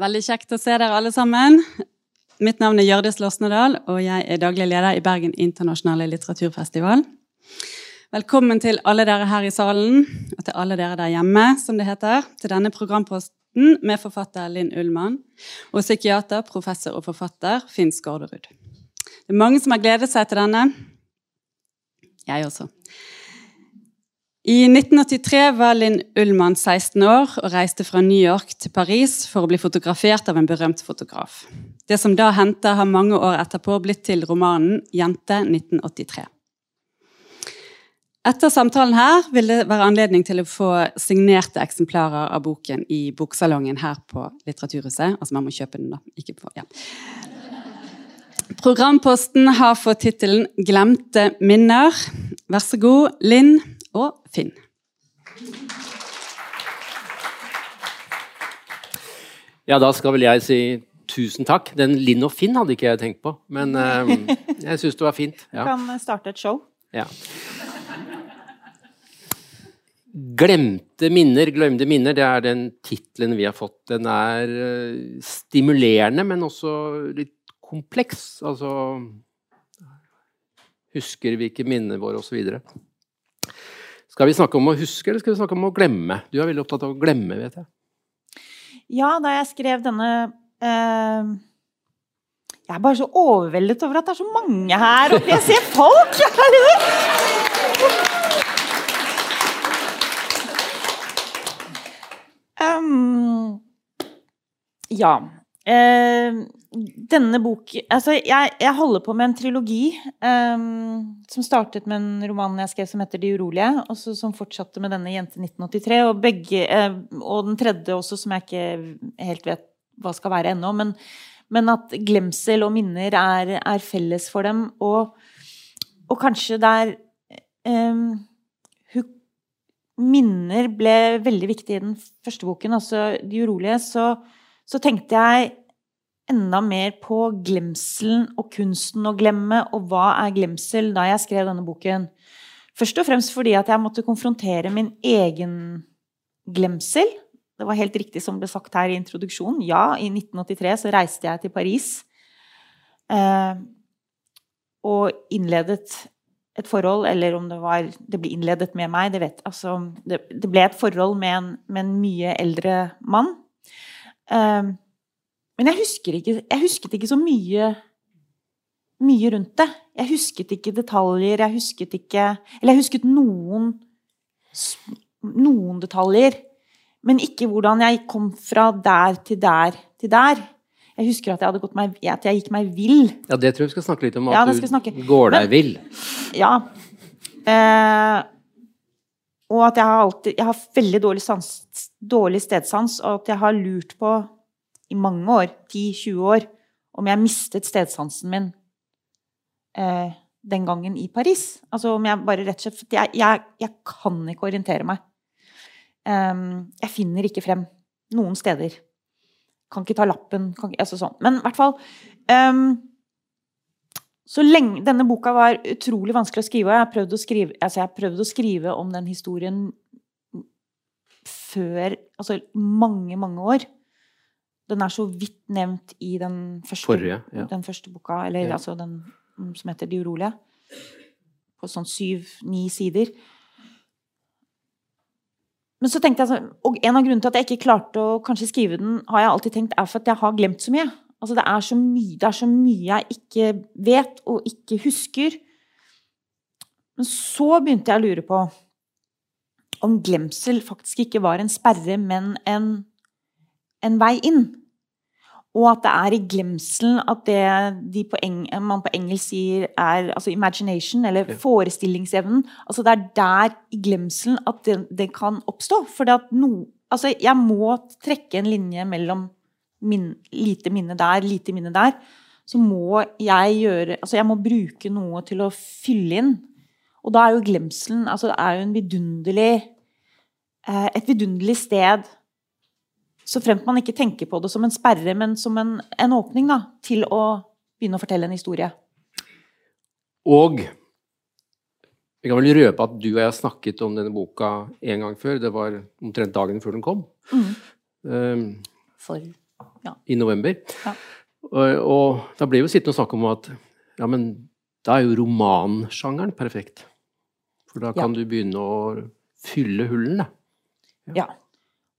Veldig kjekt å se dere alle sammen. Mitt navn er Hjørdis Losnedal, og jeg er daglig leder i Bergen internasjonale litteraturfestival. Velkommen til alle dere her i salen, og til alle dere der hjemme, som det heter, til denne programposten med forfatter Linn Ullmann og psykiater, professor og forfatter Finn Skårderud. Det er mange som har gledet seg til denne. Jeg også. I 1983 var Linn Ullmann 16 år og reiste fra New York til Paris for å bli fotografert av en berømt fotograf. Det som da hendte, har mange år etterpå blitt til romanen 'Jente 1983'. Etter samtalen her vil det være anledning til å få signerte eksemplarer av boken i boksalongen her på Litteraturhuset. Altså man må kjøpe den, da. Ikke på, ja. Programposten har fått tittelen 'Glemte minner'. Vær så god, Linn Finn. Ja, da skal vel jeg si tusen takk. Den Linn og Finn hadde ikke jeg tenkt på, men uh, jeg syns det var fint. Ja. Du kan starte et show. Ja. Glemte minner, glemte minner, det er den tittelen vi har fått. Den er uh, stimulerende, men også litt kompleks. Altså Husker vi ikke minnene våre, osv. Skal vi snakke om å huske, eller skal vi snakke om å glemme? Du er veldig opptatt av å glemme, vet jeg. Ja, da jeg skrev denne eh, Jeg er bare så overveldet over at det er så mange her og Jeg ser folk! um, ja. Eh, denne boken Altså, jeg, jeg, holder på med en trilogi eh, som startet med en roman jeg skrev som heter 'De urolige', og som fortsatte med denne 'Jente 1983', og, begge, eh, og den tredje også, som jeg ikke helt vet hva skal være ennå. Men, men, at glemsel og minner er, er felles for dem. Og, og kanskje der um, Minner ble veldig viktig i den første boken, altså 'De urolige'. Så, så tenkte jeg enda mer på glemselen og kunsten å glemme, og hva er glemsel, da jeg skrev denne boken. Først og fremst fordi at jeg måtte konfrontere min egen glemsel. Det var helt riktig som ble sagt her i introduksjonen. Ja, i 1983 så reiste jeg til Paris. Eh, og innledet et forhold, eller om det var Det ble innledet med meg, det vet altså, det, det ble et forhold med en, med en mye eldre mann. Eh, men jeg, husker ikke, jeg husket ikke så mye, mye rundt det. Jeg husket ikke detaljer. Jeg husket ikke Eller jeg husket noen, noen detaljer. Men ikke hvordan jeg kom fra der til der til der. Jeg husker at jeg, meg, at jeg gikk meg vill. Ja, Det tror jeg vi skal snakke litt om. At ja, du går deg vill. Ja. Eh, og at jeg har, alltid, jeg har veldig dårlig, sans, dårlig stedsans, og at jeg har lurt på i mange år, 10-20 år, om jeg mistet stedsansen min eh, den gangen i Paris. Altså om jeg bare rett og slett jeg, jeg, jeg kan ikke orientere meg. Um, jeg finner ikke frem noen steder. Kan ikke ta lappen kan, altså sånn. Men i hvert fall um, så lenge, Denne boka var utrolig vanskelig å skrive, og jeg har prøvd å skrive, altså prøvd å skrive om den historien før Altså mange, mange år. Den er så vidt nevnt i den første, Forrige, ja. den første boka, eller ja. altså den som heter De urolige. På sånn syv-ni sider. Men så tenkte jeg sånn, Og en av grunnene til at jeg ikke klarte å kanskje skrive den, har jeg alltid tenkt, er for at jeg har glemt så mye. Altså det er så mye, det er så mye jeg ikke vet og ikke husker. Men så begynte jeg å lure på om glemsel faktisk ikke var en sperre, men en, en vei inn. Og at det er i glemselen at det de på eng, man på engelsk sier er altså imagination, eller forestillingsevnen altså Det er der i glemselen at det, det kan oppstå. For no, altså jeg må trekke en linje mellom min, lite minne der, lite minne der. Så må jeg gjøre Altså jeg må bruke noe til å fylle inn. Og da er jo glemselen altså det er jo en vidunderlig eh, et vidunderlig sted så fremt man ikke tenker på det som en sperre, men som en, en åpning da, til å begynne å fortelle en historie. Og vi kan vel røpe at du og jeg snakket om denne boka en gang før. Det var omtrent dagen før den kom. Mm. Um, For Ja. i november. Ja. Og, og da ble vi sittende og snakke om at ja, men da er jo romansjangeren perfekt. For da kan du begynne å fylle hullene. Ja.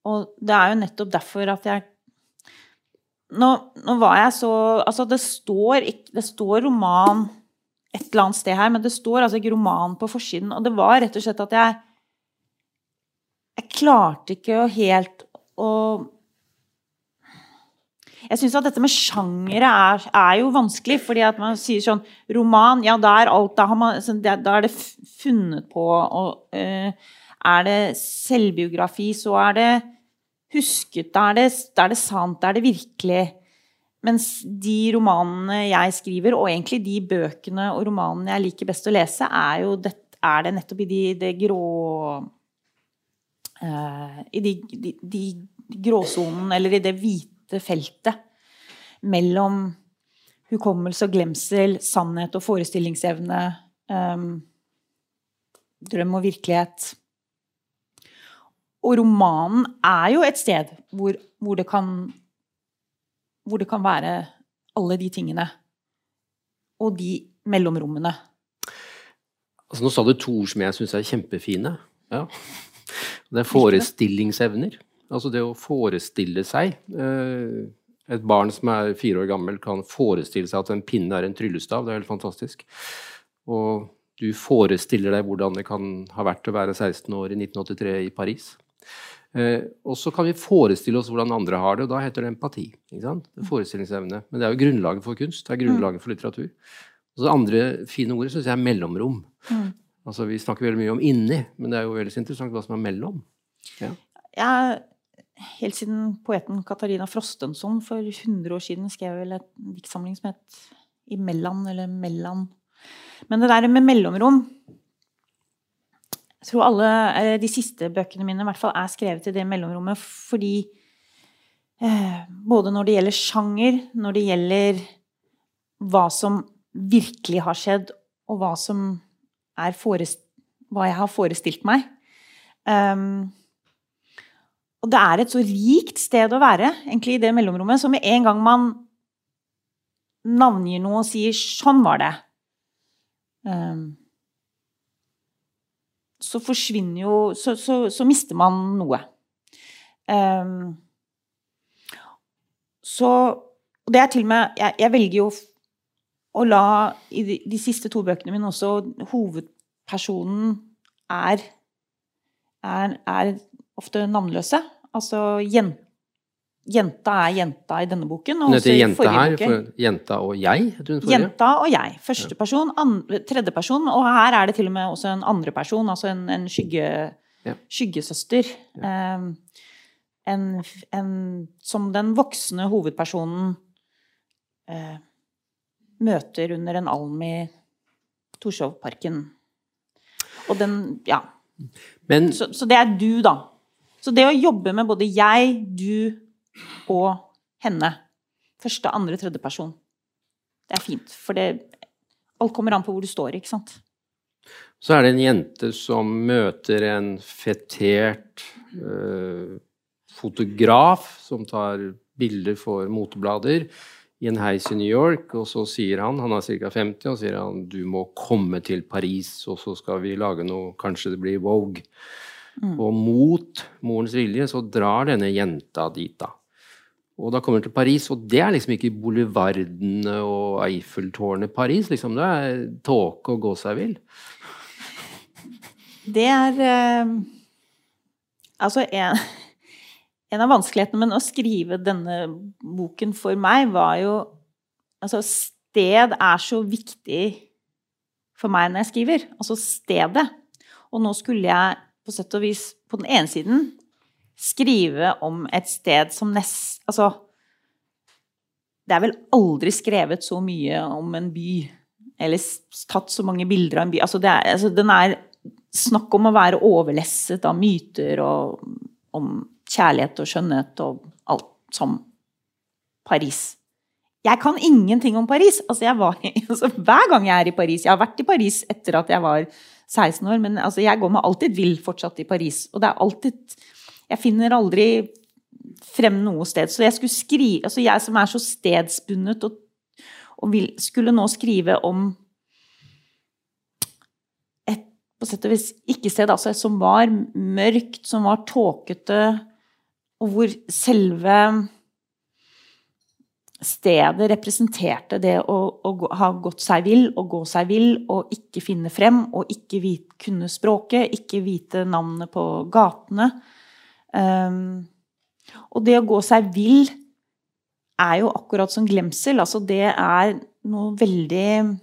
Og det er jo nettopp derfor at jeg Nå, nå var jeg så Altså, det står, ikke, det står roman et eller annet sted her, men det står altså ikke roman på forsiden. Og det var rett og slett at jeg Jeg klarte ikke helt å jeg syns at dette med sjangere er, er, jo vanskelig, fordi at man sier sånn Roman, ja, da er alt Da, man, da er det funnet på. Og uh, er det selvbiografi, så er det husket. Da er er det sant. Da er det virkelig. Mens de romanene jeg skriver, og egentlig de bøkene og romanene jeg liker best å lese, er jo det, er det nettopp i de, det grå uh, I de, de, de gråsonen, eller i det hvite dette feltet mellom hukommelse og glemsel, sannhet og forestillingsevne, um, drøm og virkelighet. Og romanen er jo et sted hvor, hvor, det kan, hvor det kan være alle de tingene. Og de mellomrommene. Altså, nå sa du to ord som jeg syns er kjempefine. Ja. Det er forestillingsevner. Altså det å forestille seg eh, Et barn som er fire år gammel, kan forestille seg at en pinne er en tryllestav. Det er helt fantastisk. Og du forestiller deg hvordan det kan ha vært å være 16 år i 1983 i Paris. Eh, og så kan vi forestille oss hvordan andre har det, og da heter det empati. ikke sant? Forestillingsevne. Men det er jo grunnlaget for kunst. Det er grunnlaget for litteratur. Og det andre fine ordet syns jeg er mellomrom. Mm. Altså Vi snakker veldig mye om inni, men det er jo veldig interessant hva som er mellom. Ja. Jeg helt siden poeten Katarina Frostenson for 100 år siden skrev vel et diktsamling som het Imellom eller Mellan. Men det der med mellomrom Jeg tror alle de siste bøkene mine i hvert fall er skrevet i det mellomrommet fordi eh, Både når det gjelder sjanger, når det gjelder hva som virkelig har skjedd, og hva som er forest, hva jeg har forestilt meg. Um, og det er et så rikt sted å være, egentlig, i det mellomrommet, så med en gang man navngir noe og sier 'sånn var det', um, så forsvinner jo så, så, så, mister man noe. Um, så Og det er til og med Jeg, jeg velger jo å la I de, de, siste to bøkene mine også hovedpersonen er, er, er ofte navnløse. Altså Jenta er jenta i denne boken. Og også jenta her, for jenta og jeg? Jenta og jeg. første person, tredje person Og her er det til og med også en andre person, altså en, en skygge, ja. skyggesøster. Ja. Um, en, en, som den voksne hovedpersonen uh, møter under en alm i Torshovparken. Og den Ja. Men, så, så det er du, da. Så det å jobbe med både jeg, du og henne Første, andre, tredje person. Det er fint. For det, alt kommer an på hvor du står, ikke sant. Så er det en jente som møter en fetert øh, fotograf som tar bilder for moteblader i en heis i New York, og så sier han, han er ca. 50, og sier han du må komme til Paris, og så skal vi lage noe, kanskje det blir Vogue. Mm. Og mot morens vilje så drar denne jenta dit, da. Og da kommer hun til Paris, og det er liksom ikke boulevardene og Eiffeltårnet Paris. liksom Det er tåke og gå seg vill. Det er eh, Altså, en, en, av vanskelighetene med å skrive denne boken for meg, var jo Altså, sted er så viktig for meg når jeg skriver. Altså stedet. Og nå skulle jeg på sett og vis på den ene siden skrive om et sted som nest Altså Det er vel aldri skrevet så mye om en by, eller tatt så mange bilder av en by. Altså, er, altså den er snakk om å være overlesset av myter og om kjærlighet og skjønnhet og alt som Paris. Jeg kan ingenting om Paris. Altså, var, altså, hver gang jeg er i Paris Jeg har vært i Paris etter at jeg var 16 år, men altså, jeg går meg alltid vill fortsatt i Paris. Og det er alltid Jeg finner aldri frem noe sted. Så jeg skulle skrive Altså jeg som er så stedsbundet og, og vil, skulle nå skrive om et på sett og vis ikke-sted, altså som var mørkt, som var tåkete, og hvor selve stedet representerte det å, å, ha gått seg vill og gå seg vill og ikke finne frem og ikke vite, kunne språket, ikke vite navnene på gatene. Um, og det å gå seg vill er jo akkurat som glemsel. Altså det er noe veldig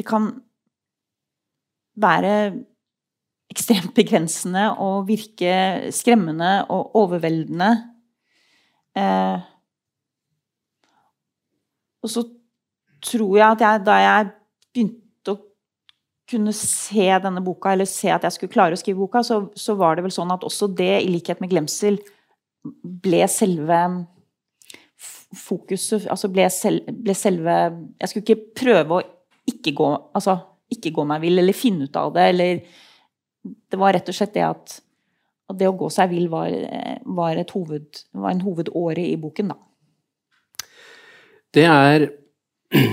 Det kan være ekstremt begrensende og virke skremmende og overveldende. Eh, og så tror jeg at jeg, da jeg begynte å kunne se denne boka, eller se at jeg skulle klare å skrive boka, så, så var det vel sånn at også det, i likhet med glemsel, ble selve fokuset Altså ble, sel, ble selve Jeg skulle ikke prøve å ikke gå, altså, ikke gå meg vill, eller finne ut av det, eller Det var rett og slett det at, at det å gå seg vill var, var, hoved, var en hovedåre i boken, da. Det er,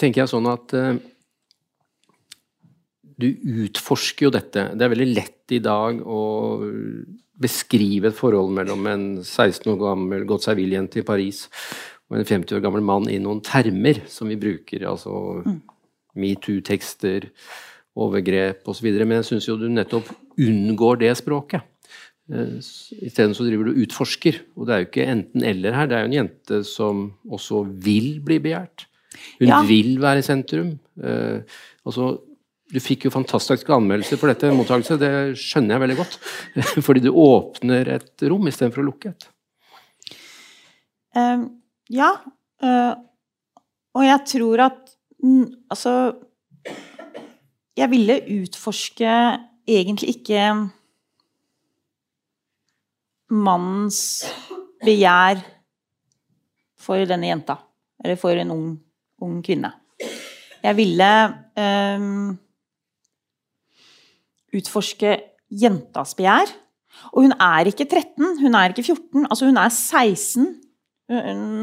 tenker jeg sånn at uh, du utforsker jo dette. Det er veldig lett i dag å beskrive et forhold mellom en 16 år gammel gått seg vill-jente i Paris og en 50 år gammel mann i noen termer som vi bruker. Altså mm. metoo-tekster, overgrep osv. Men jeg syns jo du nettopp unngår det språket. Eh, Isteden så driver du utforsker. Og det er jo ikke enten-eller her. Det er jo en jente som også vil bli begjært. Hun ja. vil være i sentrum. Eh, altså, du fikk jo fantastiske anmeldelser for dette mottakelse. det skjønner jeg veldig godt. Fordi du åpner et rom istedenfor å lukke et. Uh, ja. Uh, og jeg tror at Altså Jeg ville utforske egentlig ikke mannens begjær for denne jenta. Eller for en ung, ung kvinne. Jeg ville um, utforske jentas begjær. Og hun er ikke 13, hun er ikke 14, altså hun er 16.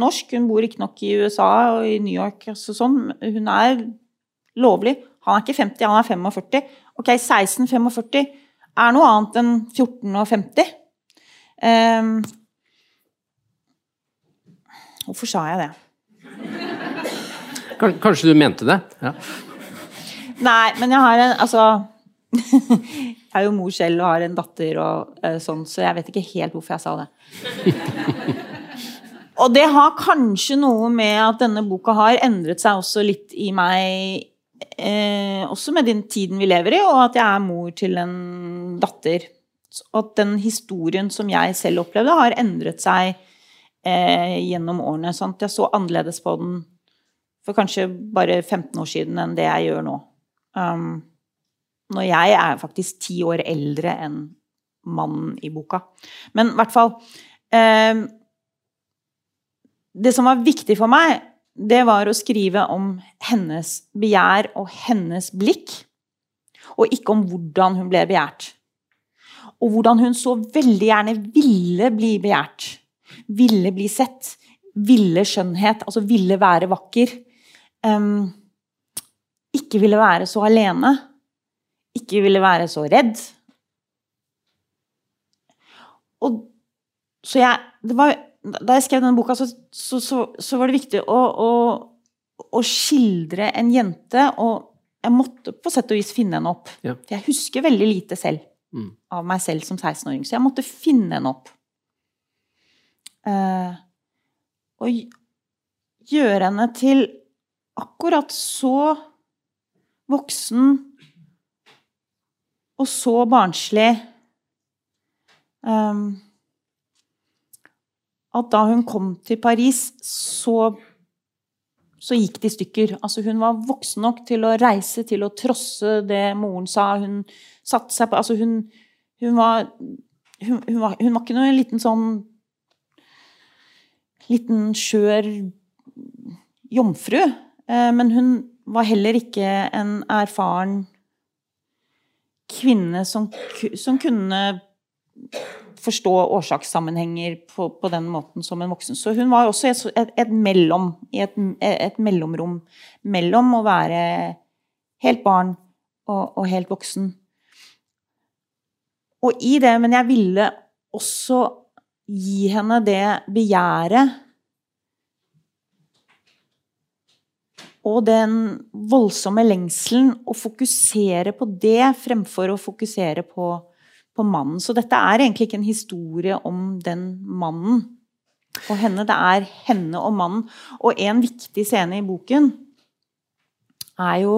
Norsk. Hun bor riktignok i USA og i New York. Altså sånn. Hun er lovlig. Han er ikke 50, han er 45. Ok, 16-45 er noe annet enn 14 og 50. Um, hvorfor sa jeg det? Kanskje du mente det? Ja. Nei, men jeg har en Altså jeg er jo mor selv og har en datter og uh, sånn, så jeg vet ikke helt hvorfor jeg sa det. og det har kanskje noe med at denne boka har endret seg også litt i meg eh, Også med den tiden vi lever i, og at jeg er mor til en datter. At den historien som jeg selv opplevde, har endret seg eh, gjennom årene. Sant? jeg så annerledes på den for kanskje bare 15 år siden enn det jeg gjør nå. Um, når jeg er faktisk ti år eldre enn mannen i boka. Men i hvert fall eh, Det som var viktig for meg, det var å skrive om hennes begjær og hennes blikk. Og ikke om hvordan hun ble begjært. Og hvordan hun så veldig gjerne ville bli begjært. Ville bli sett. Ville skjønnhet. Altså ville være vakker. Um, ikke ville være så alene ikke ville være så redd. Og så jeg var, Da jeg skrev denne boka, så, så, så, så var det viktig å, å, å, skildre en jente, og jeg måtte på sett og vis finne henne opp. Ja. For jeg husker veldig lite selv mm. av meg selv som 16-åring, så jeg måtte finne henne opp. Eh, og gjøre henne til akkurat så voksen og så barnslig um, at da hun kom til Paris, så, så gikk det i stykker. Altså, hun var voksen nok til å reise, til å trosse det moren sa. Hun satte seg på Altså, hun, hun, var, hun, hun var, var ikke noen liten sånn Liten skjør jomfru. Eh, men hun var heller ikke en erfaren kvinne som, som kunne forstå årsakssammenhenger på, på, den måten som en voksen. Så hun var også et, et, et mellom, et, et, mellomrom mellom å være helt barn og, og, helt voksen. Og i det, men jeg ville også gi henne det begjæret og den voldsomme lengselen, å fokusere på det fremfor å fokusere på, på, mannen. Så dette er egentlig ikke en historie om den mannen og henne. Det er henne og mannen. Og en viktig scene i boken er jo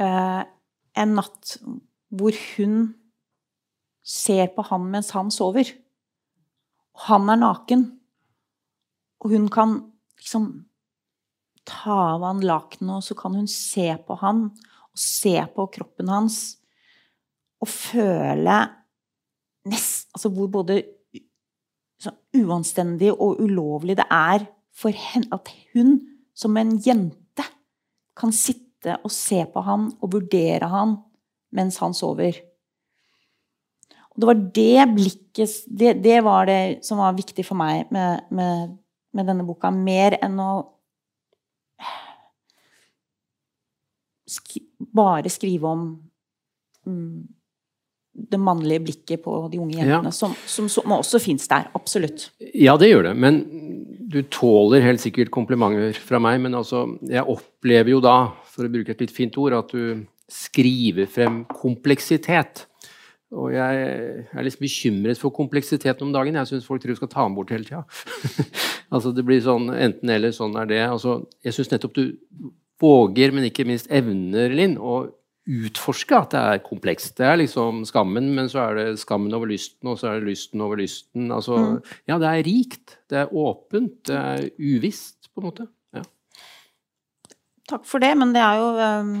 eh, en natt hvor hun ser på han mens han sover. Han er naken. Og hun kan liksom ta av han lakenet, og så kan hun se på han og se på kroppen hans og føle nest, altså hvor både uanstendig og ulovlig det er for henne at hun som en jente kan sitte og se på han og vurdere han mens han sover. Og det var det blikket det, det, var det som var viktig for meg med, med, med denne boka. Mer enn å sk bare skrive om mm, det mannlige blikket på de unge jentene, ja. som, som, som, også fins der. Absolutt. Ja, det gjør det. Men du tåler helt sikkert komplimenter fra meg. Men altså, jeg opplever jo da, for å bruke et litt fint ord, at du skriver frem kompleksitet. Og jeg er liksom bekymret for kompleksiteten om dagen. Jeg syns folk tror du skal ta den bort hele tida. altså, det blir sånn enten-eller, sånn er det. Altså, jeg syns nettopp du våger, men ikke minst evner, Linn, å utforske at det er komplekst. Det er liksom skammen, men så er det skammen over lysten, og så er det lysten over lysten. Altså, mm. Ja, det er rikt. Det er åpent. Det er uvisst, på en måte. Ja. Takk for det, men det er jo um...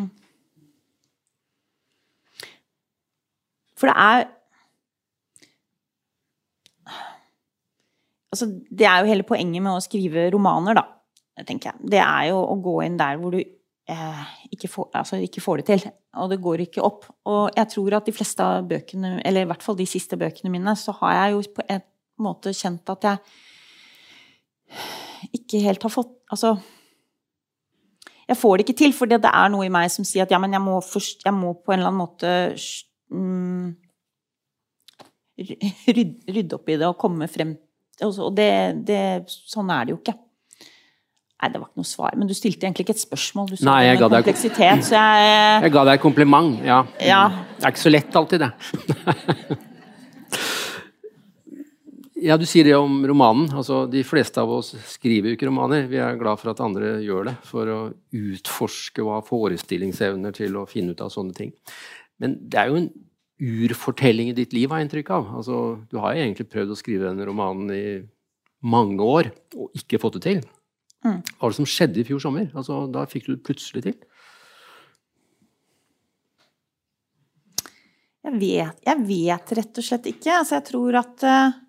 For det er Altså, det er jo hele poenget med å skrive romaner, da tenker jeg. Det er jo å gå inn der hvor du eh, ikke, får, altså ikke, får, det til. Og det går ikke opp. Og jeg tror at de fleste av bøkene, eller i hvert fall de siste bøkene mine, så har jeg jo på en måte kjent at jeg ikke helt har fått Altså Jeg får det ikke til, for det er noe i meg som sier at ja, men jeg må, først, jeg må på en eller annen måte mm, rydde, rydde opp i det og komme frem Og det, det, sånn er det jo ikke. Nei, det var ikke noe svar. Men du stilte egentlig ikke et spørsmål. Du Nei, jeg ga, deg, så jeg, jeg ga deg et kompliment, ja. ja. Det er ikke så lett alltid, det. ja, du sier det om romanen. Altså, de fleste av oss skriver jo ikke romaner. Vi er glad for at andre gjør det, for å utforske og ha forestillingsevner til å finne ut av sånne ting. Men det er jo en urfortelling i ditt liv, har jeg inntrykk av. Altså, du har jo egentlig prøvd å skrive denne romanen i mange år og ikke fått det til. Mm. Hva var det som skjedde i fjor sommer? Altså, da fikk du det plutselig til. Jeg vet, jeg vet rett og slett ikke. Altså, jeg tror at uh,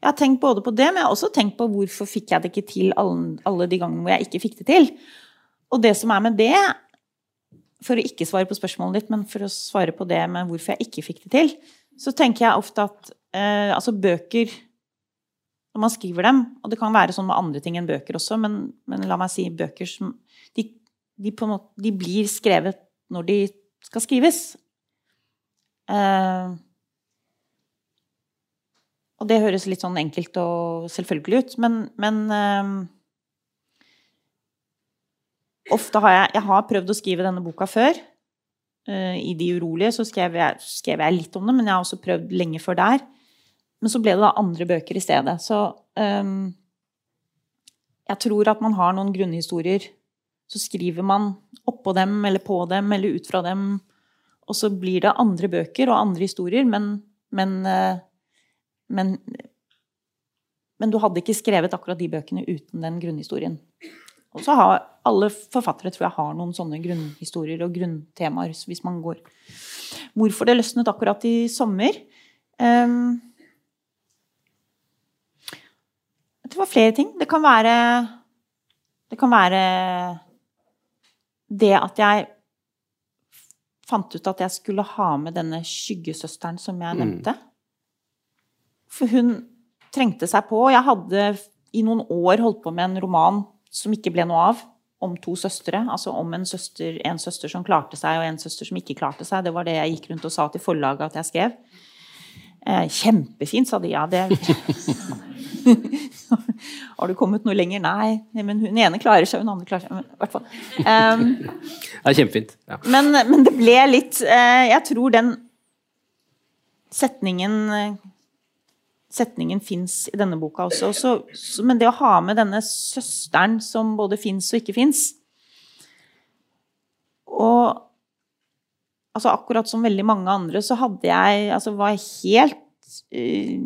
Jeg har tenkt både på det, men jeg har også tenkt på hvorfor fikk jeg det ikke til alle, alle de gangene hvor jeg ikke fikk det til. Og det som er med det, for å ikke svare på spørsmålet ditt, men for å svare på det med hvorfor jeg ikke fikk det til, så tenker jeg ofte at eh, altså bøker når man skriver dem. Og det kan være sånn med andre ting enn bøker også, men, men la meg si bøker som de, de, måte, de, blir skrevet når de skal skrives. Eh, og det høres litt sånn enkelt og selvfølgelig ut, men, men eh, Ofte har jeg, jeg har prøvd å skrive denne boka før. Uh, I De urolige så skrev jeg, skrev jeg litt om det, men jeg har også prøvd lenge før der. Men så ble det da andre bøker i stedet. Så um, jeg tror at man har noen grunnhistorier. Så skriver man oppå dem eller på dem eller ut fra dem. Og så blir det andre bøker og andre historier, men, men, uh, men, men du hadde ikke skrevet akkurat de bøkene uten den grunnhistorien. Og så har alle forfattere tror jeg har noen sånne grunnhistorier og grunntemaer hvis man går Hvorfor det løsnet akkurat i sommer? Um, Det var flere ting. Det kan være Det kan være det at jeg fant ut at jeg skulle ha med denne skyggesøsteren som jeg mm. nevnte. For hun trengte seg på. Jeg hadde i noen år holdt på med en roman som ikke ble noe av, om to søstre. Altså om en søster, en søster som klarte seg, og en søster som ikke klarte seg. Det var det jeg gikk rundt og sa til forlaget at jeg skrev. Eh, kjempefint, sa de. Ja, det Har du kommet noe lenger? Nei. Men hun ene klarer seg, hun andre klarer seg. Men, hvert fall. Um, det er kjempefint. Ja. Men, men, det ble litt eh, Jeg tror den setningen Setningen fins i denne boka også. Så, så, men det å ha med denne søsteren som både fins og ikke fins Og altså akkurat som veldig mange andre, så hadde jeg Altså var helt uh,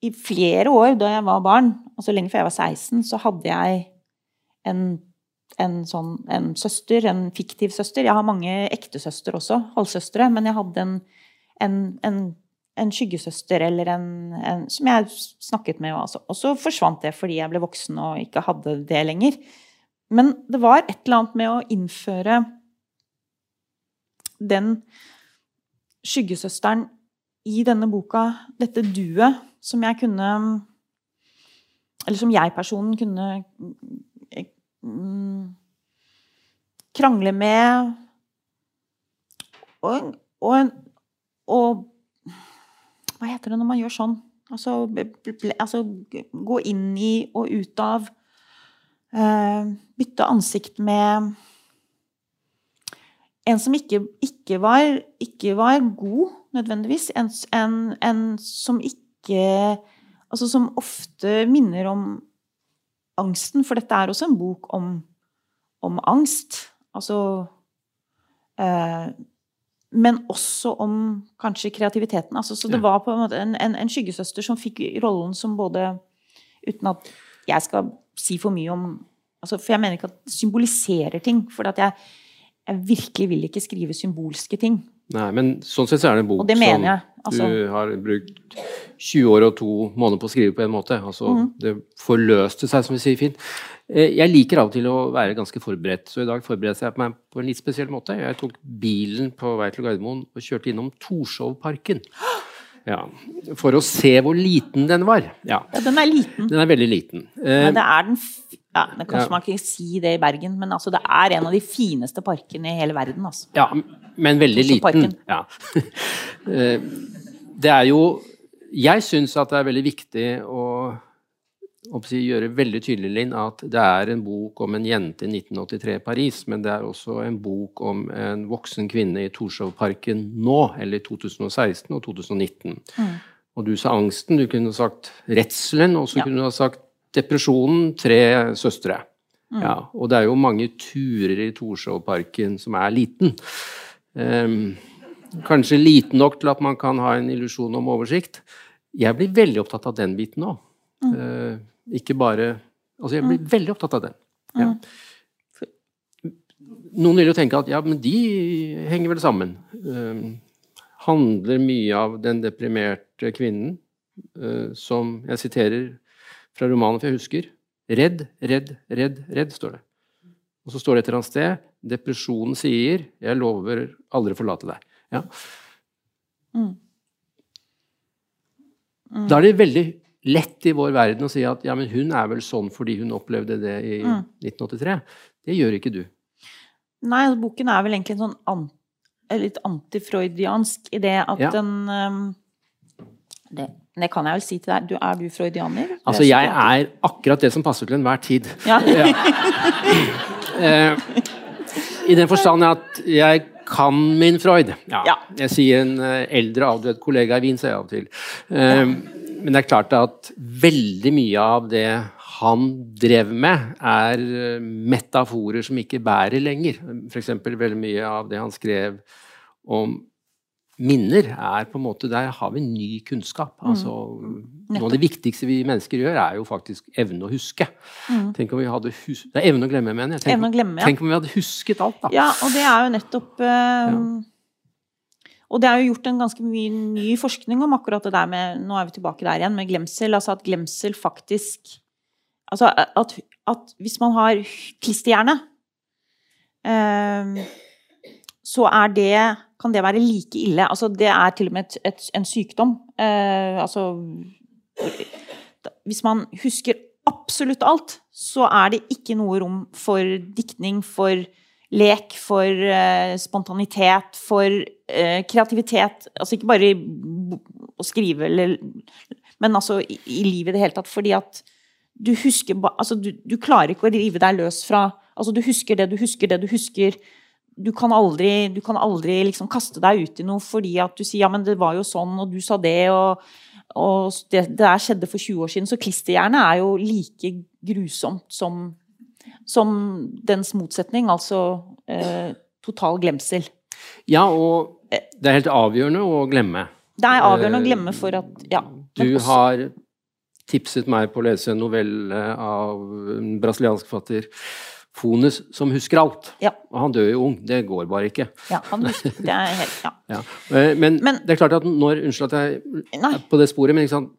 i flere år da jeg var barn, altså lenge før jeg var 16, så hadde jeg en, en, sånn, en søster, en fiktiv søster. Jeg har mange ektesøster også, halvsøstre, men jeg hadde en, en, en skyggesøster eller en, som jeg snakket med. Altså. Og så forsvant det fordi jeg ble voksen og ikke hadde det lenger. Men det var et eller annet med å innføre den skyggesøsteren i denne boka, dette duet, som jeg kunne Eller som jeg-personen kunne mm, krangle med og, og, og, Hva heter det når man gjør sånn? Altså, altså gå inn i og ut av. Uh, bytte ansikt med en som ikke, ikke, var, ikke var, god, nødvendigvis. En, en, en som ikke Altså som ofte minner om angsten, for dette er også en bok om, om angst. Altså eh, Men også om kanskje kreativiteten. Altså, så det ja. var på en måte en, en, en, skyggesøster som fikk rollen som både Uten at jeg skal si for mye om altså, For jeg mener ikke at det symboliserer ting. For jeg, jeg virkelig vil ikke skrive symbolske ting. Nei, men sånn sett så er det en bok det som altså. du har brukt 20 år og to måneder på å skrive på en måte. Altså, mm. Det forløste seg, som vi sier fint. Eh, jeg liker av og til å være ganske forberedt, så i dag forberedte jeg meg på en litt spesiell måte. Jeg tok bilen på vei til Gardermoen og kjørte innom Torshovparken. Ja, For å se hvor liten den var. Ja. ja den er liten. Den er veldig liten. Men det er den ja, det Kanskje ja. man ikke si det i Bergen, men altså, det er en av de fineste parkene i hele verden. Altså. Ja, men veldig liten. Ja. Eh, det er jo Jeg syns at det er veldig viktig å, gjøre veldig tydelig Linn, at det er en bok om en jente i 1983 i Paris, men det er også en bok om en voksen kvinne i Torshovparken nå, eller 2016 og 2019. Mm. Og du sa angsten, du kunne sagt redselen, og så ja. kunne du ha sagt depresjonen, tre søstre. Mm. Ja, og det er jo mange turer i Torshovparken som er liten. Um, kanskje liten nok til at man kan ha en illusjon om oversikt. Jeg blir veldig opptatt av den biten òg. Mm. Uh, ikke bare Altså, jeg blir mm. veldig opptatt av den. Ja. Mm. Noen vil jo tenke at ja, men de henger vel sammen. Uh, handler mye av den deprimerte kvinnen, uh, som jeg siterer fra romanen, for jeg husker. Redd, redd, redd, redd, står det. Og så står det et eller annet sted Depresjonen sier 'Jeg lover aldri å forlate deg'. Ja. Mm. Mm. Da er det veldig lett i vår verden å si at ja, men hun er vel sånn fordi hun opplevde det i mm. 1983. Det gjør ikke du. Nei, altså, boken er vel egentlig en sånn an, litt antifreudiansk i det at ja. den um, det, det, kan jeg vel si til deg. Du, er du freudianer? Altså, jeg er akkurat det som passer til enhver tid. Ja. ja. eh, I den forstand at jeg kan min Freud. Ja. Jeg sier en eh, eldre avdød kollega i Wien, sier jeg av og til. Eh, men det er klart at veldig mye av det han drev med, er eh, metaforer som ikke bærer lenger. F.eks. veldig mye av det han skrev om minner er på en måte Der har vi ny kunnskap. Mm. Altså, Noe av det viktigste vi mennesker gjør, er jo faktisk evne å huske. Mm. Tenk om vi hadde hus er evne å glemme, mener jeg. Tenk, ja. tenk om vi hadde husket alt, da. Ja, og det er jo nettopp uh, ja. Og det er jo gjort en ganske mye ny forskning om akkurat det der med Nå er vi tilbake der igjen, med glemsel. Altså at glemsel faktisk Altså at, at hvis man har klisterhjerne, eh, så er det kan det være like ille. Altså, det er til og med et, et, en sykdom. Eh, altså Hvis man husker absolutt alt, så er det ikke noe rom for diktning, for lek, for eh, spontanitet, for kreativitet. Altså ikke bare å skrive eller Men altså i, i livet i det hele tatt. Fordi at du husker altså, du, du, klarer ikke å rive deg løs fra Altså du husker det du husker, det du husker. Du kan aldri, du kan aldri liksom kaste deg ut i noe fordi at du sier ja, men det var jo sånn, og du sa det, og, og det, det der skjedde for 20 år siden. Så klisterhjerne er jo like grusomt som som dens motsetning, altså eh, total glemsel. Ja, og det er helt avgjørende å glemme. Det er avgjørende å glemme for at Ja. Du også, har tipset meg på å lese en novelle av en brasiliansk forfatter, Fones, som husker alt. Ja. Og han dør jo ung. Det går bare ikke. Ja, han husker, det er helt, ja. ja. Eh, men, men, det er klart at når Unnskyld at jeg er på det sporet, men ikke sant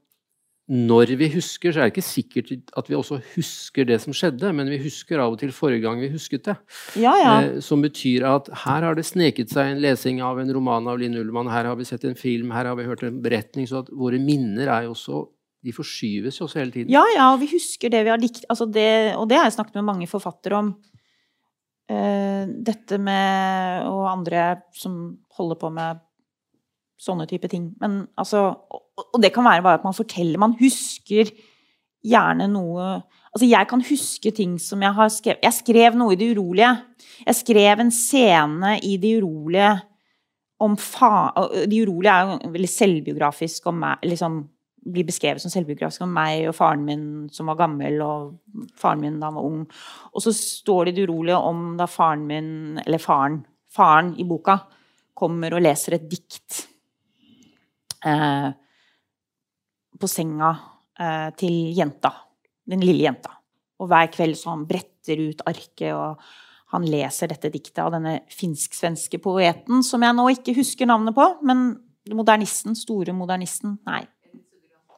når vi husker, så er det ikke sikkert at vi også husker det som skjedde, men vi husker av og til forrige gang vi husket det. Ja, ja. Eh, som betyr at her har det sneket seg en lesing av en roman av Linn Ullmann, her har vi sett en film, her har vi hørt en beretning. Så at våre minner er jo også De forskyves jo også hele tiden. Ja, ja, og vi husker det vi har likt. altså det, Og det har jeg snakket med mange forfattere om. Uh, dette med Og andre som holder på med sånne type ting. Men altså Og det kan være bare at man forteller Man husker gjerne noe Altså, jeg kan huske ting som jeg har skrevet Jeg skrev noe i Det urolige. Jeg skrev en scene i Det urolige om fa... Det urolige er jo veldig selvbiografisk om meg liksom blir beskrevet som selvbiografisk om meg og faren min som var gammel, og faren min da han var ung. Og så står det i Det urolige om da faren min, eller faren, faren i boka, kommer og leser et dikt eh, på senga eh, til jenta. Den lille jenta. Og hver kveld så han bretter ut arket, og han leser dette diktet av denne finsk-svenske poeten som jeg nå ikke husker navnet på, men modernisten, store modernisten Nei.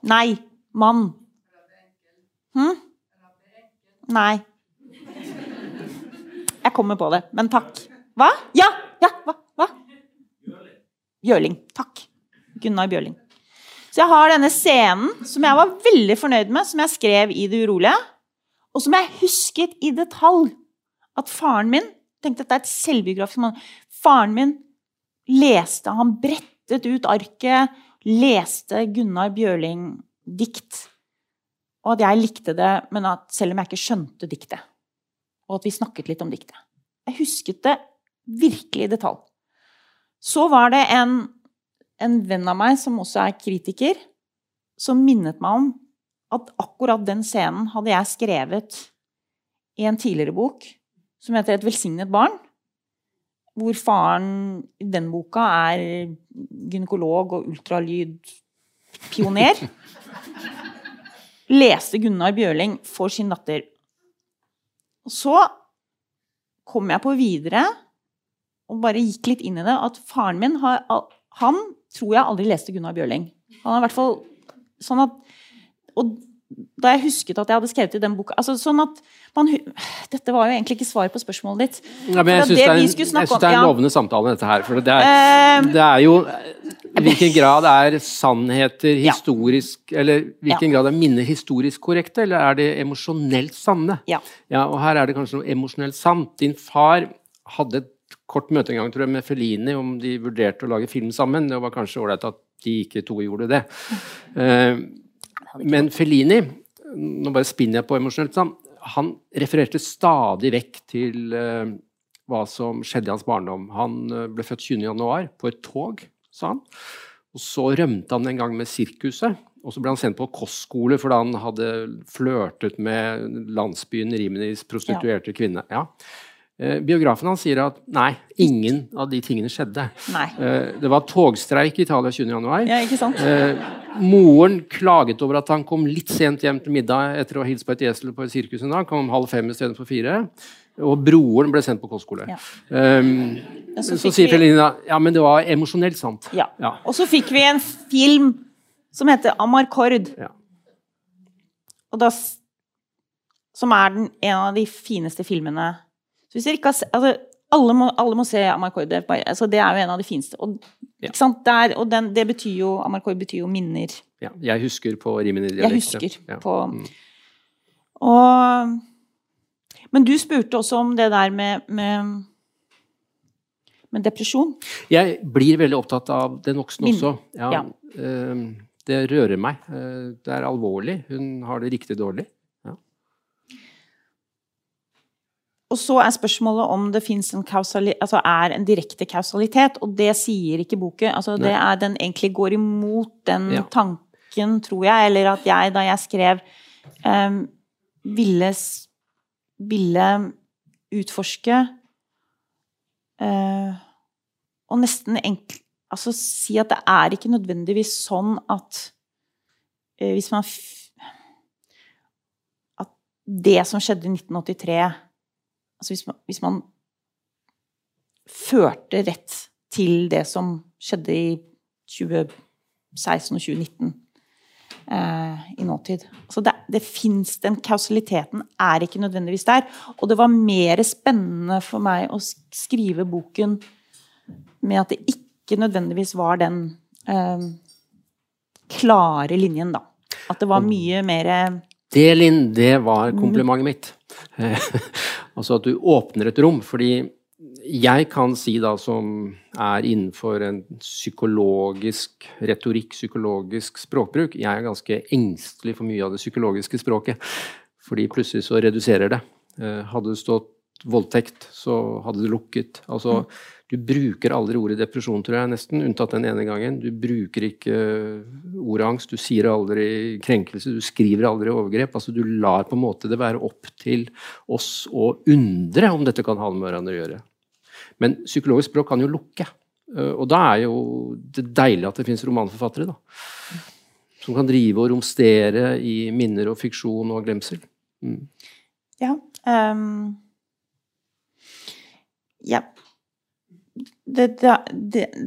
Nei. Mann. Hm? Nei. Jeg kommer på det, men takk. Hva? Ja! Ja! Hva? Hva? Bjørling. Takk. Gunnar Bjørling. Så jeg har denne scenen som jeg var veldig fornøyd med, som jeg skrev i Det urolige, og som jeg husket i detalj. At faren min tenkte at det er et selvbiografisk mann. Faren min leste, han brettet ut arket, leste Gunnar Bjørling-dikt. Og at jeg likte det, men at selv om jeg ikke skjønte diktet. Og at vi snakket litt om diktet. Jeg husket det virkelig i detalj. Så var det en en venn av meg som også er kritiker, som minnet meg om at akkurat den scenen hadde jeg skrevet i en tidligere bok som heter 'Et velsignet barn'. Hvor faren i den boka er gynekolog og ultralydpioner. Leste Gunnar Bjørling for sin datter. Så kom jeg på videre og bare gikk litt inn i det at faren min har Han tror jeg aldri leste Gunnar Bjørling. Han er i hvert fall sånn at Og da jeg husket at jeg hadde skrevet i den boka altså sånn at man, Dette var jo egentlig ikke svar på spørsmålet ditt. Ja, men jeg syns det, det, er en lovende samtale, dette her. For det er, uh, det er jo I hvilken grad er sannheter historisk ja. Eller hvilken ja. grad er minner historisk korrekte, eller er det emosjonelt sanne? Ja. ja. Og her er det kanskje noe emosjonelt sant. Din far hadde et kort møte en gang tror jeg, med Felini om de vurderte å lage film sammen. Det var kanskje ålreit at de ikke to gjorde det. Uh, men Felini, nå bare spinner jeg på emosjonelt, han refererte stadig vekk til uh, hva som skjedde i hans barndom. Han uh, ble født 20.1 på et tog, sa han. Og så rømte han en gang med sirkuset. Og så ble han sendt på kostskole fordi han hadde flørtet med landsbyen Rimenis prostituerte ja. kvinne. Ja. Eh, biografen hans sier at nei, ingen av de tingene skjedde. Nei. det var togstreik i Italia 20.1. Ja, ikke sant? Eh, moren klaget over at han kom litt sent hjem til middag etter å ha hilst på et esel på et sirkus en dag. Kom halv fem istedenfor fire. Og broren ble sendt på kostskole. Ja. Um, så, så sier Felina ja, men det var emosjonelt sant. Ja. ja. Og så fikk vi en film som heter Amarkord. Ja. Og da, som er den, en av de fineste filmene så hvis dere ikke har altså, alle må, alle må se Amarcord. Altså, det er jo en av de fineste. Og, Ja. Der, og den, det betyr jo Amarcord betyr jo minner. Ja, jeg husker på rimelig Jeg husker ja. på Mm. Og Men du spurte også om det der med, med, med depresjon. Jeg blir veldig opptatt av den voksne også. Ja, ja. eh, det rører meg. Eh, det er alvorlig. Hun har det riktig dårlig. Og så er spørsmålet om det fins en, altså en direkte kausalitet, og det sier ikke boken. Altså det er, den egentlig går imot den Ja. tanken, tror jeg, eller at jeg, da jeg skrev, um, ville, ville utforske uh, Og nesten enk, altså si at det er ikke nødvendigvis sånn at uh, hvis man At det som skjedde i 1983 Altså hvis man, hvis man førte rett til det som skjedde i 2016 og 2019 eh, i nåtid. Altså det, det fins Den kausaliteten er ikke nødvendigvis der. Og det var mer spennende for meg å skrive boken med at det ikke nødvendigvis var den eh, klare linjen, da. At det var mye mer Det, Linn, det var komplimentet mitt. Altså at du åpner et rom. Fordi jeg kan si da, som er innenfor en psykologisk retorikk, psykologisk språkbruk, jeg er ganske engstelig for mye av det psykologiske språket. Fordi plutselig så reduserer det. Eh, Hadde det stått voldtekt, så hadde det lukket. Altså, du bruker aldri ordet depresjon, tror jeg, nesten, unntatt den ene gangen. Du bruker ikke ordet angst, du sier aldri krenkelse, du skriver aldri overgrep. Altså, du lar på en måte det være opp til oss å undre om dette kan ha med hverandre å gjøre. Men psykologisk språk kan jo lukke. Eh, Og da er jo det deilig at det fins romanforfattere, da. Som kan drive og romstere i minner og fiksjon og glemsel. Mm. Ja. ehm, ja. Det, det,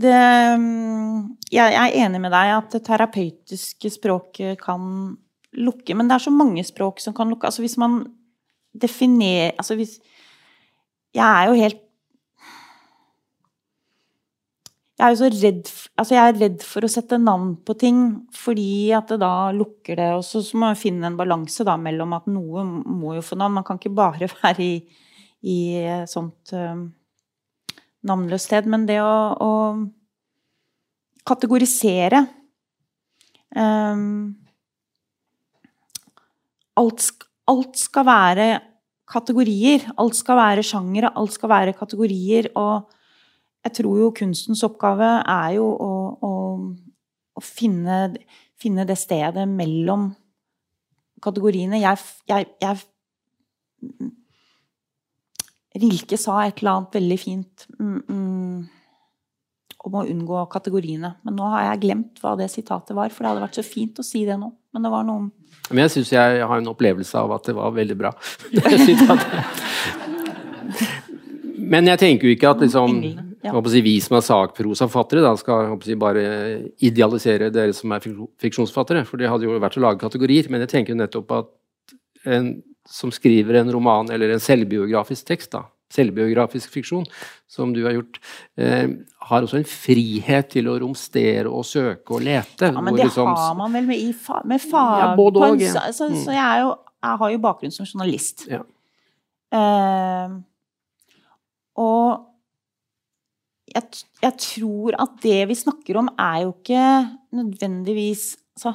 det, ehm, Jeg er enig med deg at det terapeutiske språket kan lukke, men det er så mange språk som kan lukke. Altså hvis man definerer Altså hvis Jeg er jo helt jeg er jo så redd, altså jeg er redd for å sette navn på ting, fordi at det da lukker det. Og så må man finne en balanse da mellom at noe må jo få navn. Man kan ikke bare være i, i sånt um, navnløst sted. Men det å, å kategorisere um, alt, alt skal være kategorier. Alt skal være sjangere, alt skal være kategorier. og jeg tror jo kunstens oppgave er jo å, å, å finne, finne det stedet mellom kategoriene. Jeg, jeg, jeg Rilke sa et eller annet veldig fint mm, mm, om å unngå kategoriene. Men nå har jeg glemt hva det sitatet var, for det hadde vært så fint å si det nå. Men det var noen Men jeg syns jeg har en opplevelse av at det var veldig bra. Men jeg tenker jo ikke at liksom, ja. si, vi som er sakprosaforfattere, da skal si, bare idealisere dere som er fik- fiksjonsforfattere. For det hadde jo vært å lage kategorier. Men jeg tenker jo nettopp at en som skriver en roman eller en selvbiografisk tekst, da, selvbiografisk fiksjon, som du har gjort, eh, har også en frihet til å romstere og søke og lete. Ja, men det liksom- har man vel med, i fa, med fag Ja, både og, ja. så, Mm. så jeg, jo, jeg har jo bakgrunn som journalist. Ja. Eh, og jeg, jeg tror at det vi snakker om, er jo ikke nødvendigvis Altså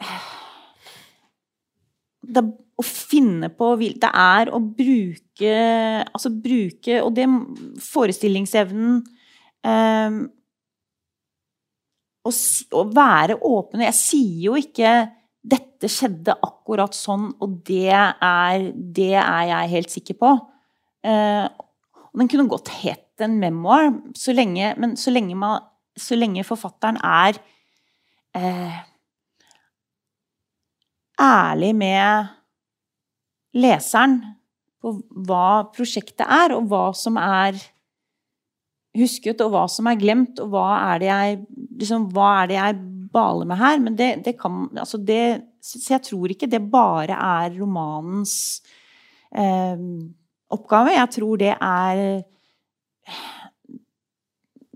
det, Å finne på Det er å bruke Altså bruke Og det forestillingsevnen eh, å, å være åpne. Jeg sier jo ikke 'dette skjedde akkurat sånn', og det er, det er jeg helt sikker på. Eh, den kunne godt hett en memoir, så lenge, men så lenge, man, så lenge forfatteren er eh, ærlig med leseren på hva prosjektet er, og hva som er husket, og hva som er glemt, og hva er det jeg, liksom, er det jeg baler med her? Men det, det kan altså det, Så jeg tror ikke det bare er romanens eh, oppgave. Jeg tror det er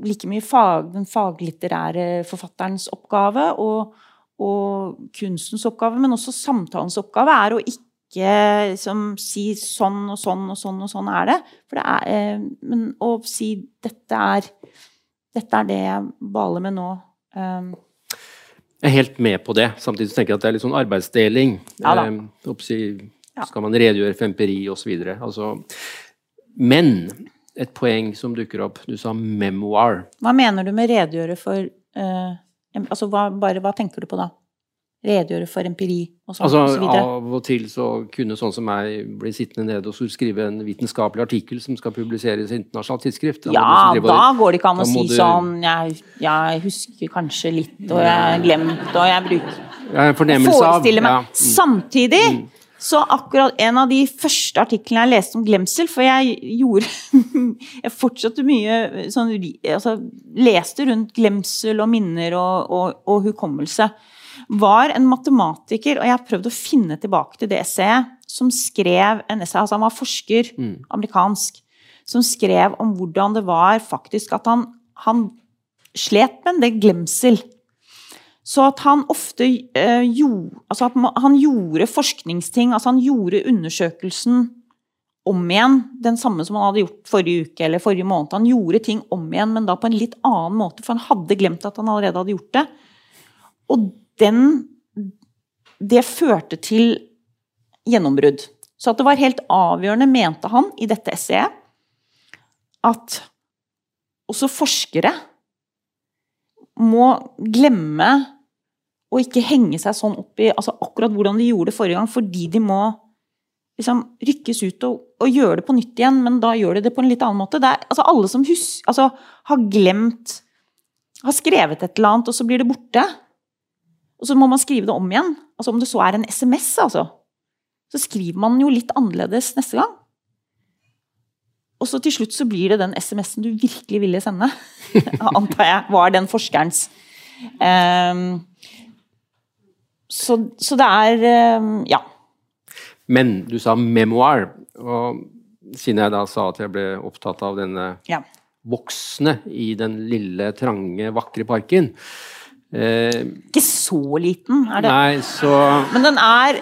like mye fag, den faglitterære forfatterens oppgave og, og, kunstens oppgave, men også samtalens oppgave er å ikke liksom, si sånn og sånn og sånn og sånn er det. For det er eh, Men å si dette er dette er det jeg baler med nå. Um, jeg er helt med på det. Samtidig tenker jeg at det er litt sånn arbeidsdeling. Ja. Eh, skal man redegjøre for empiri osv. Altså, men et poeng som dukker opp. Du sa memoir. Hva mener du med redegjøre for eh, altså, hva, bare, hva tenker du på da? Redegjøre for empiri og sånn altså, og så? Av og til så kunne sånn som meg bli sittende nede og skrive en vitenskapelig artikkel som skal publiseres i internasjonalt tidsskrift. Da ja, da går det ikke an å si du... sånn jeg, jeg, husker kanskje litt, og jeg har glemt, og jeg bruker Forestiller meg. Ja. Mm. Samtidig mm så akkurat en av de første artiklene jeg leste om glemsel For jeg gjorde Jeg fortsatte mye sånn altså, Leste rundt glemsel og minner og, og, og, hukommelse. Var en matematiker, og jeg har prøvd å finne tilbake til det essayet, som skrev en essay Altså han var forsker, mm. amerikansk, som skrev om hvordan det var faktisk at han, han slet med en del glemsel. Så at han ofte øh, gjorde, altså at han gjorde forskningsting, altså han gjorde undersøkelsen om igjen, den samme som han hadde gjort forrige uke eller forrige måned. Han gjorde ting om igjen, men da på en litt annen måte, for han hadde glemt at han allerede hadde gjort det. Og den Det førte til gjennombrudd. Så at det var helt avgjørende, mente han i dette essayet, at også forskere må glemme å ikke henge seg sånn opp i altså akkurat hvordan de gjorde det forrige gang, fordi de må liksom rykkes ut og, og gjøre det på nytt igjen, men da gjør de det på en litt annen måte. Er, altså alle som hus, altså, har glemt Har skrevet et eller annet, og så blir det borte. Og så må man skrive det om igjen. Altså Om det så er en SMS, altså. Så skriver man jo litt annerledes neste gang. Og så til slutt så blir det den SMS-en du virkelig ville sende. Antar jeg var den forskerens. Um, så, så, det er um, Ja. Men du sa memoir. Og siden jeg da sa at jeg ble opptatt av denne ja. voksne i den lille, trange, vakre parken eh, Ikke så liten, er det. Nei, så Men den er,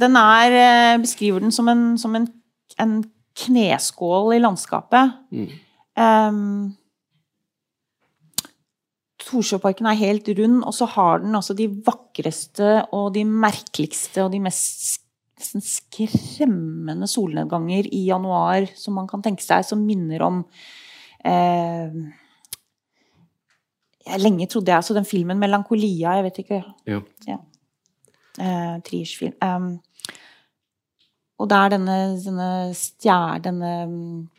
den er eh, Beskriver den som en, som en, en kneskål i landskapet. Mm. Um, Torsjøparken er helt rund, og så har den altså de vakreste og de merkeligste og de mest nesten skremmende solnedganger i januar som man kan tenke seg, som minner om eh, jeg, Lenge trodde jeg altså den filmen 'Melankolia', jeg vet ikke ja. ja. Eh, Triers film. Um, og det er denne, denne stjerne, denne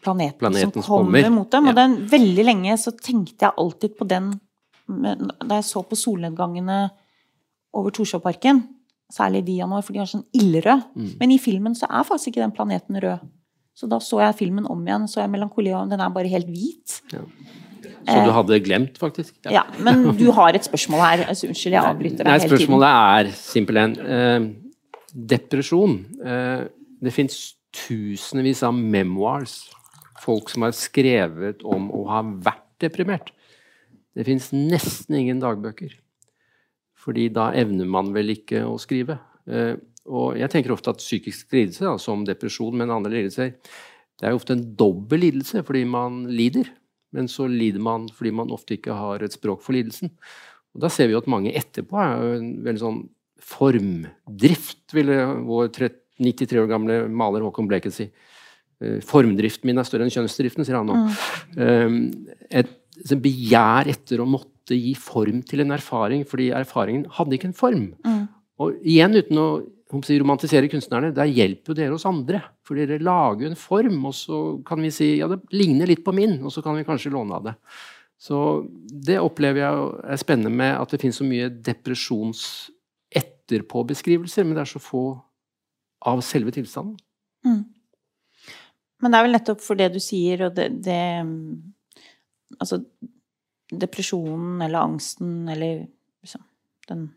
planeten, planeten som kommer, kommer, mot dem. Ja. Og den, veldig lenge så tenkte jeg alltid på den da jeg så på solnedgangene over Torshovparken, særlig de januar, for de er sånn ildrød. Mm. Men i filmen så er faktisk ikke den planeten rød. Så da så jeg filmen om igjen, så jeg melankolia, og den er bare helt hvit. Ja. Så du hadde glemt, faktisk? Ja. ja. men du har et spørsmål her. Altså, unnskyld, jeg avbryter deg hele tiden. Spørsmålet er simpelthen eh, depresjon. Eh, det fins tusenvis av memoirs. Folk som har skrevet om å ha vært deprimert. Det fins nesten ingen dagbøker. Fordi da evner man vel ikke å skrive. Eh, og jeg tenker ofte at psykisk lidelse, som depresjon, men andre lidelser, det er ofte en dobbel lidelse fordi man lider. Men så lider man fordi man ofte ikke har et språk for lidelsen. Og da ser vi jo at mange etterpå er jo en veldig sånn formdrift, ville vår 93 år gamle maler Håkon Bleket si. Eh, formdriften min er større enn kjønnsdriften, sier han nå. Mm. Et, et begjær etter å måtte gi form til en erfaring, fordi erfaringen hadde ikke en form. Mm. Og igjen, uten å si, romantisere kunstnerne, der hjelper jo dere oss andre. For dere lager en form, og så kan vi si ja, det ligner litt på min, og så kan vi kanskje låne av det. Så det opplever jeg er spennende med at det finnes så mye depresjons etterpåbeskrivelser, men det er så få av selve tilstanden. Mm. Men det er vel nettopp for det du sier, og det, det Altså depresjonen eller angsten eller liksom den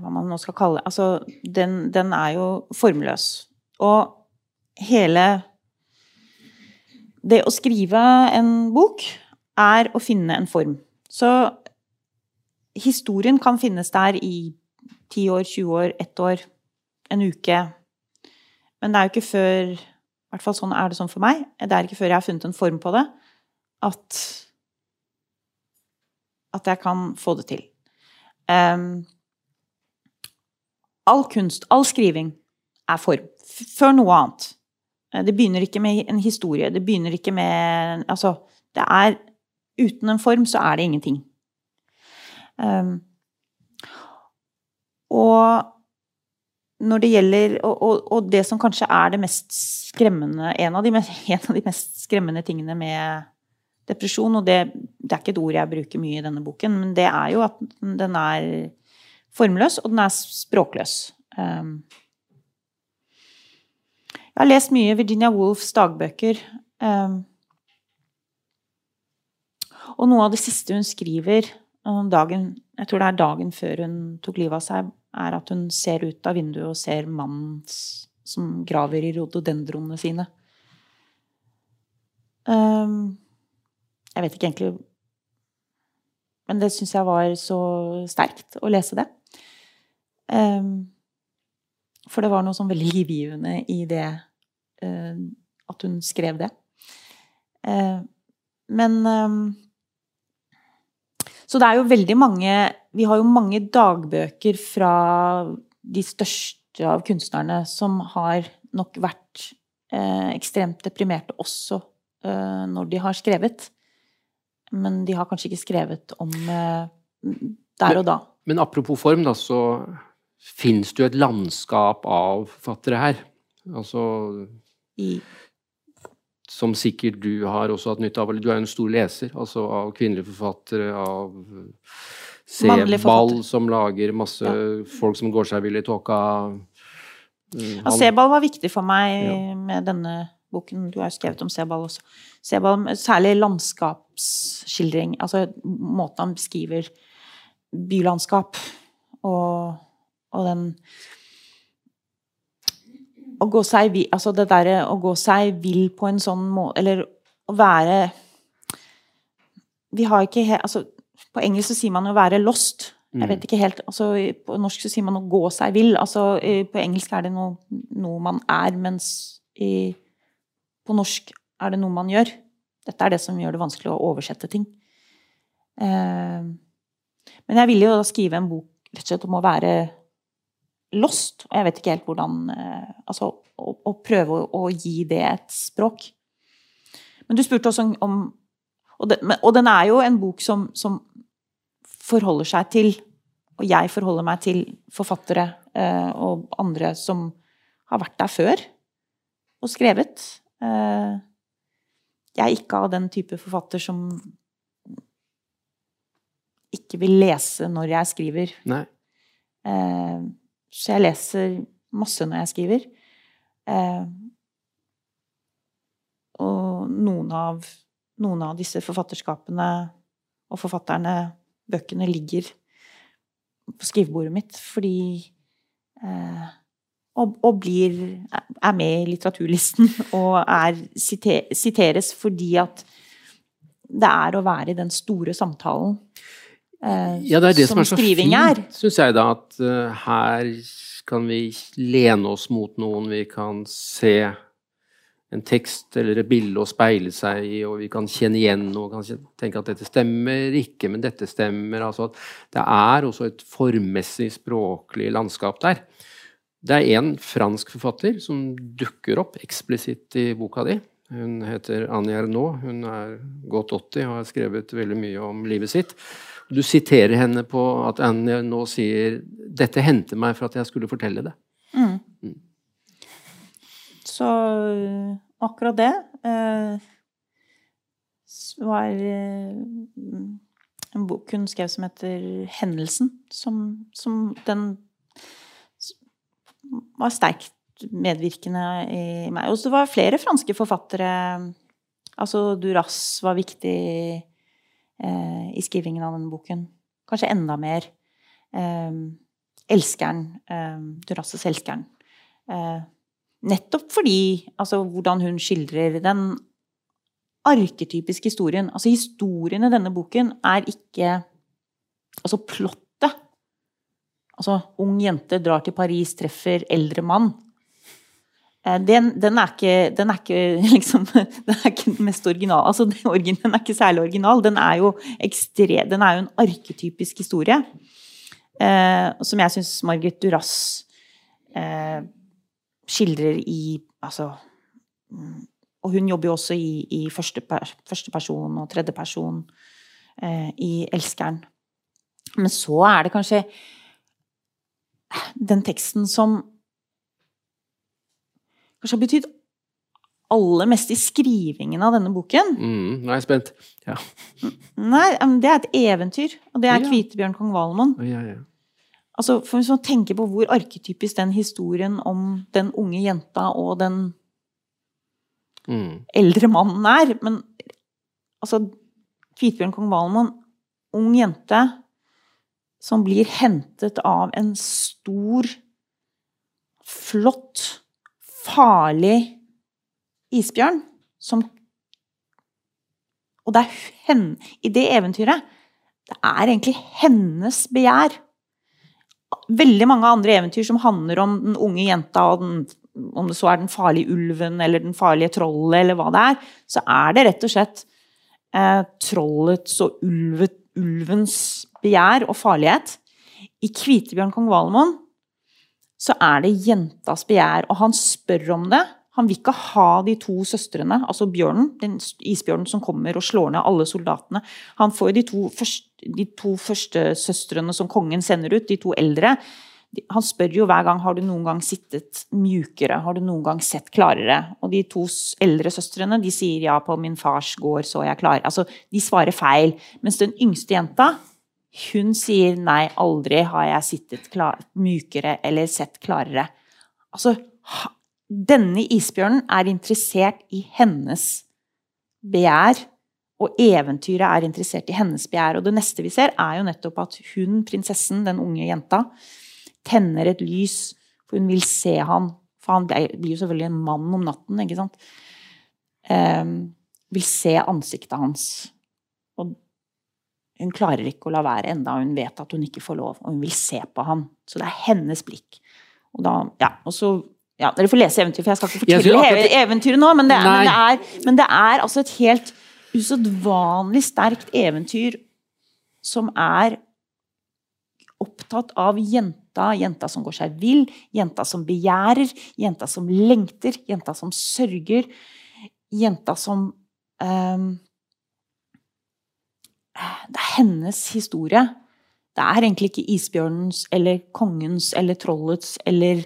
Hva man nå skal kalle Altså, den, den er jo formløs. Og hele Det å skrive en bok er å finne en form. Så historien kan finnes der i 10 år, 20 år, ett år, en uke. Men det er jo ikke før I hvert fall sånn er det sånn for meg. Det er ikke før jeg har funnet en form på det, at at jeg kan få det til. Um, all kunst, all skriving, er form. Før noe annet. Det begynner ikke med en historie. Det begynner ikke med Altså, det er Uten en form så er det ingenting. Um, og når det gjelder og, og, og, det som kanskje er det mest skremmende en av, de, en av de mest skremmende tingene med depresjon, og det, det, er ikke et ord jeg bruker mye i denne boken, men det er jo at den er formløs, og den er språkløs. Um, jeg har lest mye Virginia Woolfs dagbøker. Um, og noe av det siste hun skriver dagen, jeg tror det er dagen før hun tok livet av seg, er at hun ser ut av vinduet og ser mannen som graver i rododendronene sine. Um, jeg vet ikke egentlig Men det syns jeg var så sterkt å lese det. Um, for det var noe sånn veldig livgivende i det uh, at hun skrev det. Uh, men um, så det er jo veldig mange Vi har jo mange dagbøker fra de største av kunstnerne som har nok vært eh, ekstremt deprimerte også eh, når de har skrevet. Men de har kanskje ikke skrevet om eh, der og da. Men, men apropos form, da, så fins det jo et landskap av forfattere her. Altså I som sikkert du har også hatt nytte av. Du er jo en stor leser altså av kvinnelige forfattere, av Sebal som lager masse ja. folk som går seg vill i tåka. Ja, Sebal var viktig for meg ja. med denne boken. Du har jo skrevet om Sebal også. Sebal, særlig landskapsskildring. Altså måten han beskriver bylandskap og, og den å gå seg Altså det derre å gå seg vill på en sånn måte Eller å være Vi har ikke helt Altså, på engelsk så sier man å være lost. Jeg vet mm. ikke helt altså, På norsk så sier man å gå seg vill. Altså, på engelsk er det noe, noe man er, mens i, på norsk er det noe man gjør. Dette er det som gjør det vanskelig å oversette ting. Eh, men jeg ville jo da skrive en bok rett og slett om å være lost. Og jeg vet ikke helt hvordan eh, Altså å, å prøve å, å, gi det et språk. Men du spurte også om Og, det, og den er jo en bok som, som, forholder seg til Og jeg forholder meg til forfattere eh, og andre som har vært der før og skrevet. Eh, jeg er ikke av den type forfatter som ikke vil lese når jeg skriver. Nei. Eh, så jeg leser masse når jeg skriver. Eh, og noen av, noen av disse forfatterskapene og forfatterne, bøkene, ligger på skrivebordet mitt fordi eh, og, og, blir er med i litteraturlisten og er, siteres fordi at det er å være i den store samtalen ja, det er det som, som er så fint, syns jeg, da. At uh, her kan vi lene oss mot noen, vi kan se en tekst eller et bilde å speile seg i, og vi kan kjenne igjen noe, kan tenke at dette stemmer ikke, men dette stemmer. Altså at det er også et formmessig, språklig landskap der. Det er en fransk forfatter som dukker opp eksplisitt i boka di. Hun heter Annie Ernaux. Hun er godt 80 og har skrevet veldig mye om livet sitt. Du siterer henne på at Annie nå sier 'Dette hendte meg for at jeg skulle fortelle det'. Mm. Mm. Så akkurat det eh, var eh, en bok hun skrev som heter 'Hendelsen', som, som den var sterkt medvirkende i meg. Og så var det flere franske forfattere. Altså Duras var viktig eh, i skrivingen av denne boken. Kanskje enda mer. Eh, elskeren. Eh, Durasses 'Elskeren'. Eh, nettopp fordi altså, hvordan hun skildrer den arketypiske historien. Altså historien i denne boken er ikke Altså plottet. Altså ung jente drar til Paris, treffer eldre mann. Eh, den, den, er ikke, den, er ikke, liksom, den er ikke den mest originale. Altså, den, er ikke særlig original. Den er jo, ekstre, den er jo en arketypisk historie. Eh, som jeg syns Margit Duras eh, skildrer i Altså mm, Og hun jobber jo også i, i første, første, og tredje person eh, i 'Elskeren'. Men så er det kanskje den teksten som kanskje har betydd aller mest i skrivingen av denne boken. Mm, nå er jeg spent. Ja. Nei, det er et eventyr. Og det er ja. 'Kvitebjørn kong Valemon'. Ja, ja. Altså, for Hvis man tenker på hvor arketypisk den historien om den unge jenta og den mm. eldre mannen er Men altså Kvitebjørn kong Valemon, ung jente som blir hentet av en stor, flott, farlig isbjørn som Og det er henne I det eventyret Det er egentlig hennes begjær veldig mange andre eventyr som handler om den unge jenta og den, om det så er den farlige ulven eller den farlige trollet eller hva det er, så er det rett og slett eh, trollets og ulvet, ulvens begjær og farlighet. I 'Kvitebjørn kong Valemon' så er det jentas begjær, og han spør om det. Han vil ikke ha de to søstrene, altså bjørnen, den isbjørnen som kommer og slår ned alle soldatene. Han får de to første de to første søstrene som kongen sender ut, de to eldre, han spør jo hver gang har du noen gang sittet mjukere, har du noen gang sett klarere? Og de to eldre søstrene de sier ja, på min fars gård så jeg klar. Altså, de svarer feil. Mens den yngste jenta hun sier nei, aldri har jeg sittet klar, mykere eller sett klarere. Altså, denne isbjørnen er interessert i hennes begjær og eventyret er interessert i hennes begjær. Og det neste vi ser, er jo nettopp at hun, prinsessen, den unge jenta, tenner et lys, for hun vil se han. For han blir jo selvfølgelig en mann om natten, ikke sant. Um, vil se ansiktet hans. Hun klarer ikke å la være enda hun vet at hun ikke får lov, og hun vil se på han. Så det er hennes blikk. Og da, ja, og så ja, Dere får lese eventyret, for jeg skal ikke fortelle akkurat... eventyret nå, men det, er, men det, er, men det er altså et helt usedvanlig sterkt eventyr som er opptatt av jenta, jenta som går seg vill, jenta som begjærer, jenta som lengter, jenta som sørger, jenta som um, Det er hennes historie. Det er egentlig ikke isbjørnens eller kongens eller trollets eller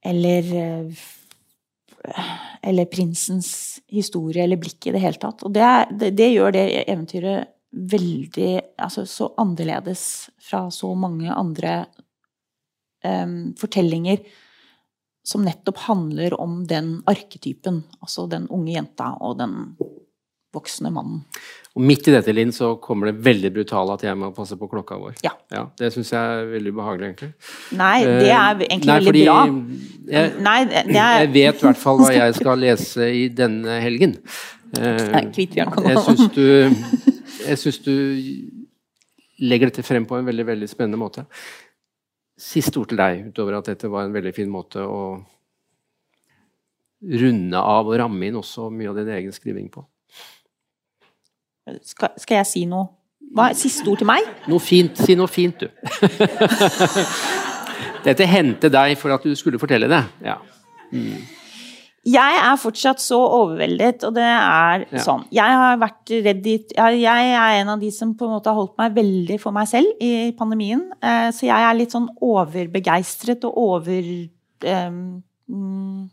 Eller uh, eller prinsens historie eller blikk i det hele tatt. Og det, det, det gjør det eventyret veldig altså, så annerledes fra så mange andre um, fortellinger som nettopp handler om den arketypen. Altså den unge jenta og den voksne mannen. Og Midt i dette Linn, så kommer det veldig brutale at jeg må passe på klokka vår. Ja. ja det syns jeg er veldig behagelig, egentlig. Nei, det er eh, egentlig Nei, veldig bra. Jeg, Nei, det er... jeg vet i hvert fall hva jeg skal lese i denne helgen. Kvitbjørn Jeg syns du, jeg syns du legger dette frem på en veldig, veldig spennende måte. Siste ord til deg, utover at dette var en veldig fin måte å runde av og ramme inn også mye av din egen skriving på. Skal, skal jeg si noe? Hva er siste ord til meg? Noe fint. Si noe fint, du. Dette hendte deg for at du skulle fortelle det. Ja. Mm. Jeg er fortsatt så overveldet, og det er ja. sånn. Jeg har vært redd i Jeg er en av de som på en måte har holdt meg veldig for meg selv i pandemien. Eh, så jeg er litt sånn overbegeistret og over um,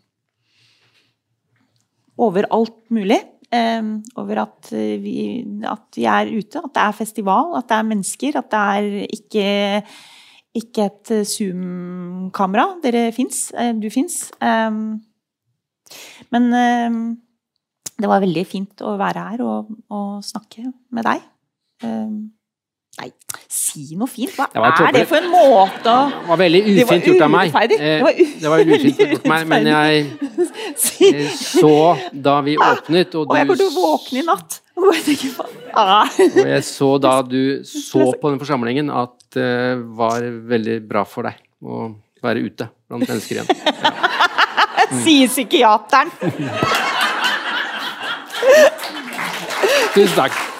Over alt mulig. Um, over at vi, at vi, er ute, at det er festival, at det er mennesker, at det er ikke, ikke et Zoom-kamera. Dere fins. Eh, du fins. Um, men um, det var veldig fint å være her og, og snakke med deg. Nei, si noe fint. Hva Det var er det for en måte å Det var veldig ufint gjort av meg. Eh, Det var ufint gjort av meg, men jeg eh, så da vi åpnet, og Og jeg burde våkne i natt. Og jeg så da du så på den forsamlingen at det var veldig bra for deg å være ute blant mennesker igjen. Sier psykiateren. Tusen takk.